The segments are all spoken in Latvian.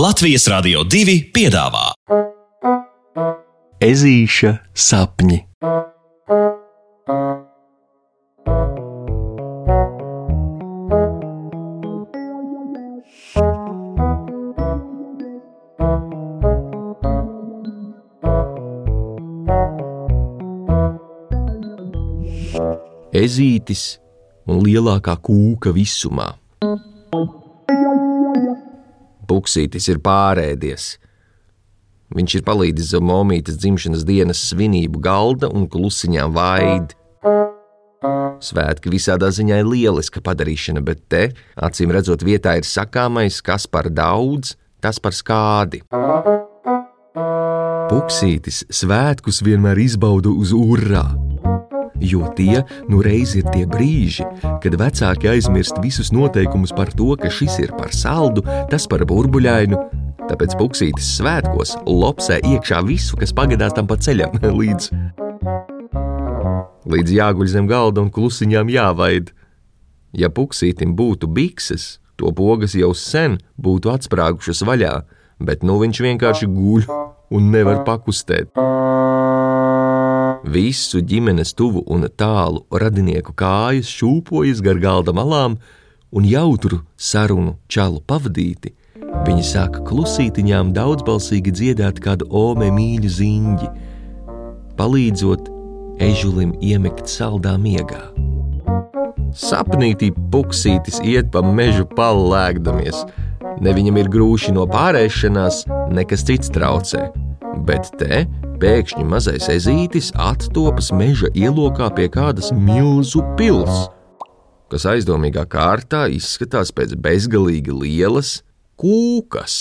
Latvijas Rādio 2 piedāvā Ezīša sapņi. Ezītis un lielākā kūka visumā. Puksītis ir pārēdies. Viņš ir palīdzis zem momītes dzimšanas dienas svinību galda un klusiņā vaid. Svētki visādā ziņā ir lieliska padarīšana, bet te, acīm redzot, vietā ir sakāmais, kas par daudz, tas par skādi. Puksītis svētkus vienmēr izbauda uz urā jo tie nu reiz ir tie brīži, kad vecāki aizmirst visus noteikumus par to, ka šis ir par saldu, tas par burbuļainu. Tāpēc puksītis svētkos lopsē iekšā visu, kas pagadās tam pa ceļam līdz. Līdz jāguļ zem galda un klusiņām jāvaid. Ja puksītim būtu bikses, to pogas jau sen būtu atsprāgušas vaļā, bet nu viņš vienkārši guļ un nevar pakustēt. Visu ģimenes tuvu un tālu radinieku kājas šūpojas gar galda malām, un jautru sarunu čalu pavadīti, viņi sāka klusītiņām daudzbalsīgi dziedāt kādu ome mīļu ziņģi, palīdzot ežulim iemekt saldā miegā. Sapnītī puksītis iet pa mežu palu lēkdamies. Ne viņam ir grūši no pārēšanās, nekas cits traucē, bet te pēkšņi mazais ezītis attopas meža ielokā pie kādas milzu pils, kas aizdomīgā kārtā izskatās pēc bezgalīgi lielas kūkas.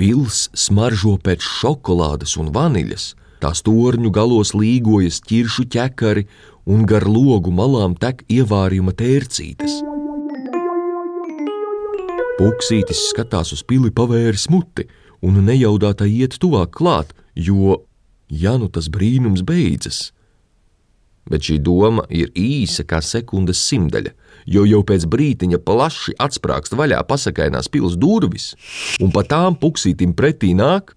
Pils smaržo pēc šokolādes un vaniļas, tās torņu galos līgojas ķiršu ķekari un gar logu malām tek ievārījuma tērcītes. Puksītis skatās uz pili pavēris muti un nejaudātai iet tuvāk klāt, jo, ja nu tas brīnums beidzas, bet šī doma ir īsa kā sekundes simtaļa, jo jau pēc brīdiņa plaši atsprāgst vaļā pasakainās pils durvis, un pa tām puksītim pretī nāk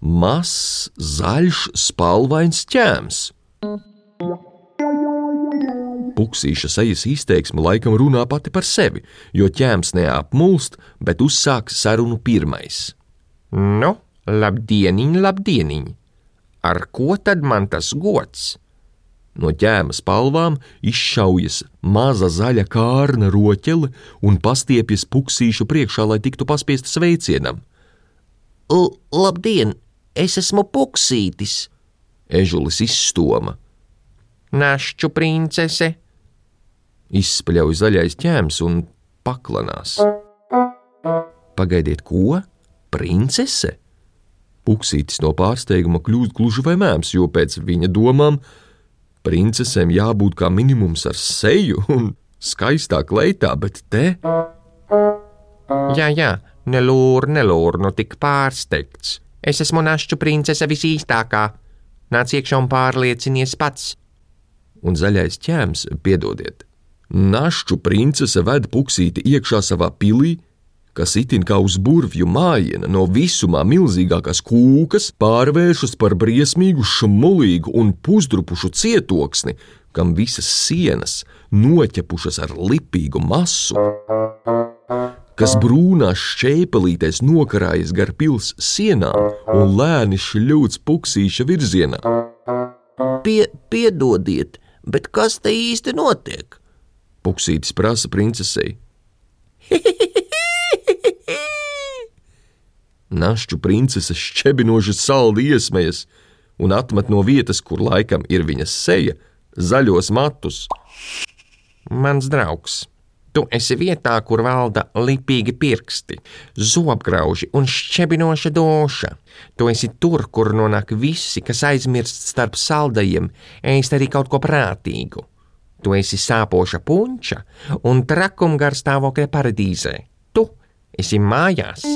mazs, zaļš, spalvains ķēms. Puksīša sejas izteiksme laikam runā pati par sevi, jo ķēms neapmulst, bet uzsāks sarunu pirmais. Nu, labdieniņ, labdieniņ! Ar ko tad man tas gods? No ķēmas palvām izšaujas maza zaļa kārna roķele un pastiepjas puksīšu priekšā, lai tiktu paspiesta sveicienam. L labdien, es esmu puksītis! Ežulis izstoma. Našķu princese! Izspļauj zaļais ķēms un paklanās. Pagaidiet, ko? Princese? Puksītis no pārsteiguma kļūst gluži vai mēms, jo pēc viņa domām princesēm jābūt kā minimums ar seju un skaistā kleitā, bet te. Jā, jā, nelūr, nelūr, nu tik pārsteigts. Es esmu našķu princese visīstākā. Nāc iekšā un pārliecinies pats. Un zaļais ķēms, piedodiet, našķu princese ved puksīti iekšā savā pilī, kas itin kā uz burvju mājiena no visumā milzīgākās kūkas pārvēršas par briesmīgu, šmulīgu un pusdrupušu cietoksni, kam visas sienas noķepušas ar lipīgu masu, kas brūnās šķēpelītēs nokarājas gar pils sienām un lēni šļūts puksīša virzienā. Pie, piedodiet, bet kas te īsti notiek? Puksītis prasa princesei. Našķu princese šķebinoši saldi iesmējas un atmet no vietas, kur laikam ir viņas seja, zaļos matus. Mans draugs, tu esi vietā, kur valda lipīgi pirksti, zobgrauži un šķebinoša doša. Tu esi tur, kur nonāk visi, kas aizmirst starp saldajiem, ēst arī kaut ko prātīgu. Tu esi sāpoša punča un trakumgarstāvokļa paradīzē. Tu esi mājās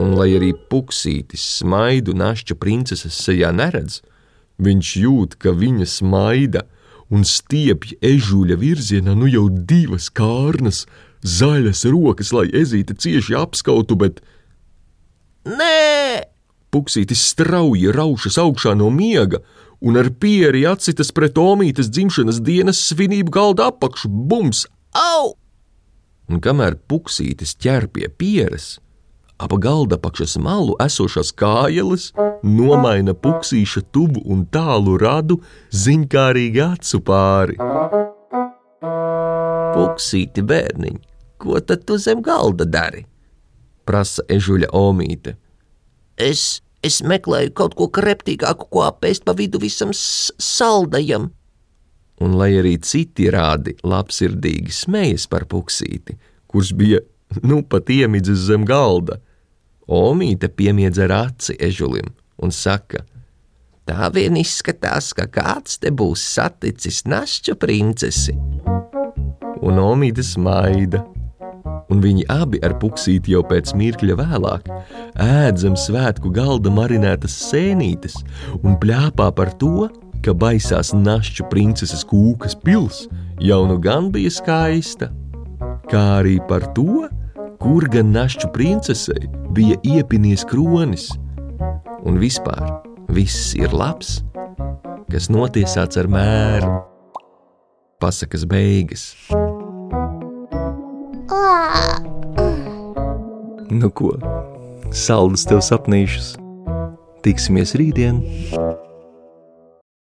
un lai arī puksītis smaidu našķa princeses sejā neredz, viņš jūt, ka viņa smaida un stiepja ežuļa virzienā nu jau divas kārnas, zaļas rokas, lai ezīte cieši apskautu, bet Nē, puksītis strauji raušas augšā no miega un ar pieri atsitas pret Omītas dzimšanas dienas svinību galda apakšu. Bums, au! un kamēr puksītis ķer pie pieres, ap galda apakšas malu esošās kājeles nomaina puksīša tuvu un tālu radu ziņkārīgi acu pāri. Puksīti bērniņ, ko tad tu zem galda dari? Prasa ežuļa Omīte. Es, es meklēju kaut ko kreptīgāku, ko apēst pa vidu visam saldajam. un lai arī citi rādi labsirdīgi smējas par puksīti, kurš bija nu pat iemidzis zem galda, Omīte piemiedz ar aci ežulim un saka: Tā vien izskatās, ka kāds te būs saticis našķu princesi. un Omīte smaida. Un viņi abi ar puksīti jau pēc mirkļa vēlāk ēdzam svētku galda marinētas sēnītes un plēpā par to, ka baisās našķu princeses kūkas pils jau nu gan bija skaista, kā arī par to, kur gan našķu princesei bija iepinies kronis. Un vispār viss ir labs, kas notiesāts ar mēru. Pasakas beigas. Nu ko, saldus tev sapnīšus. Tiksimies rītdien!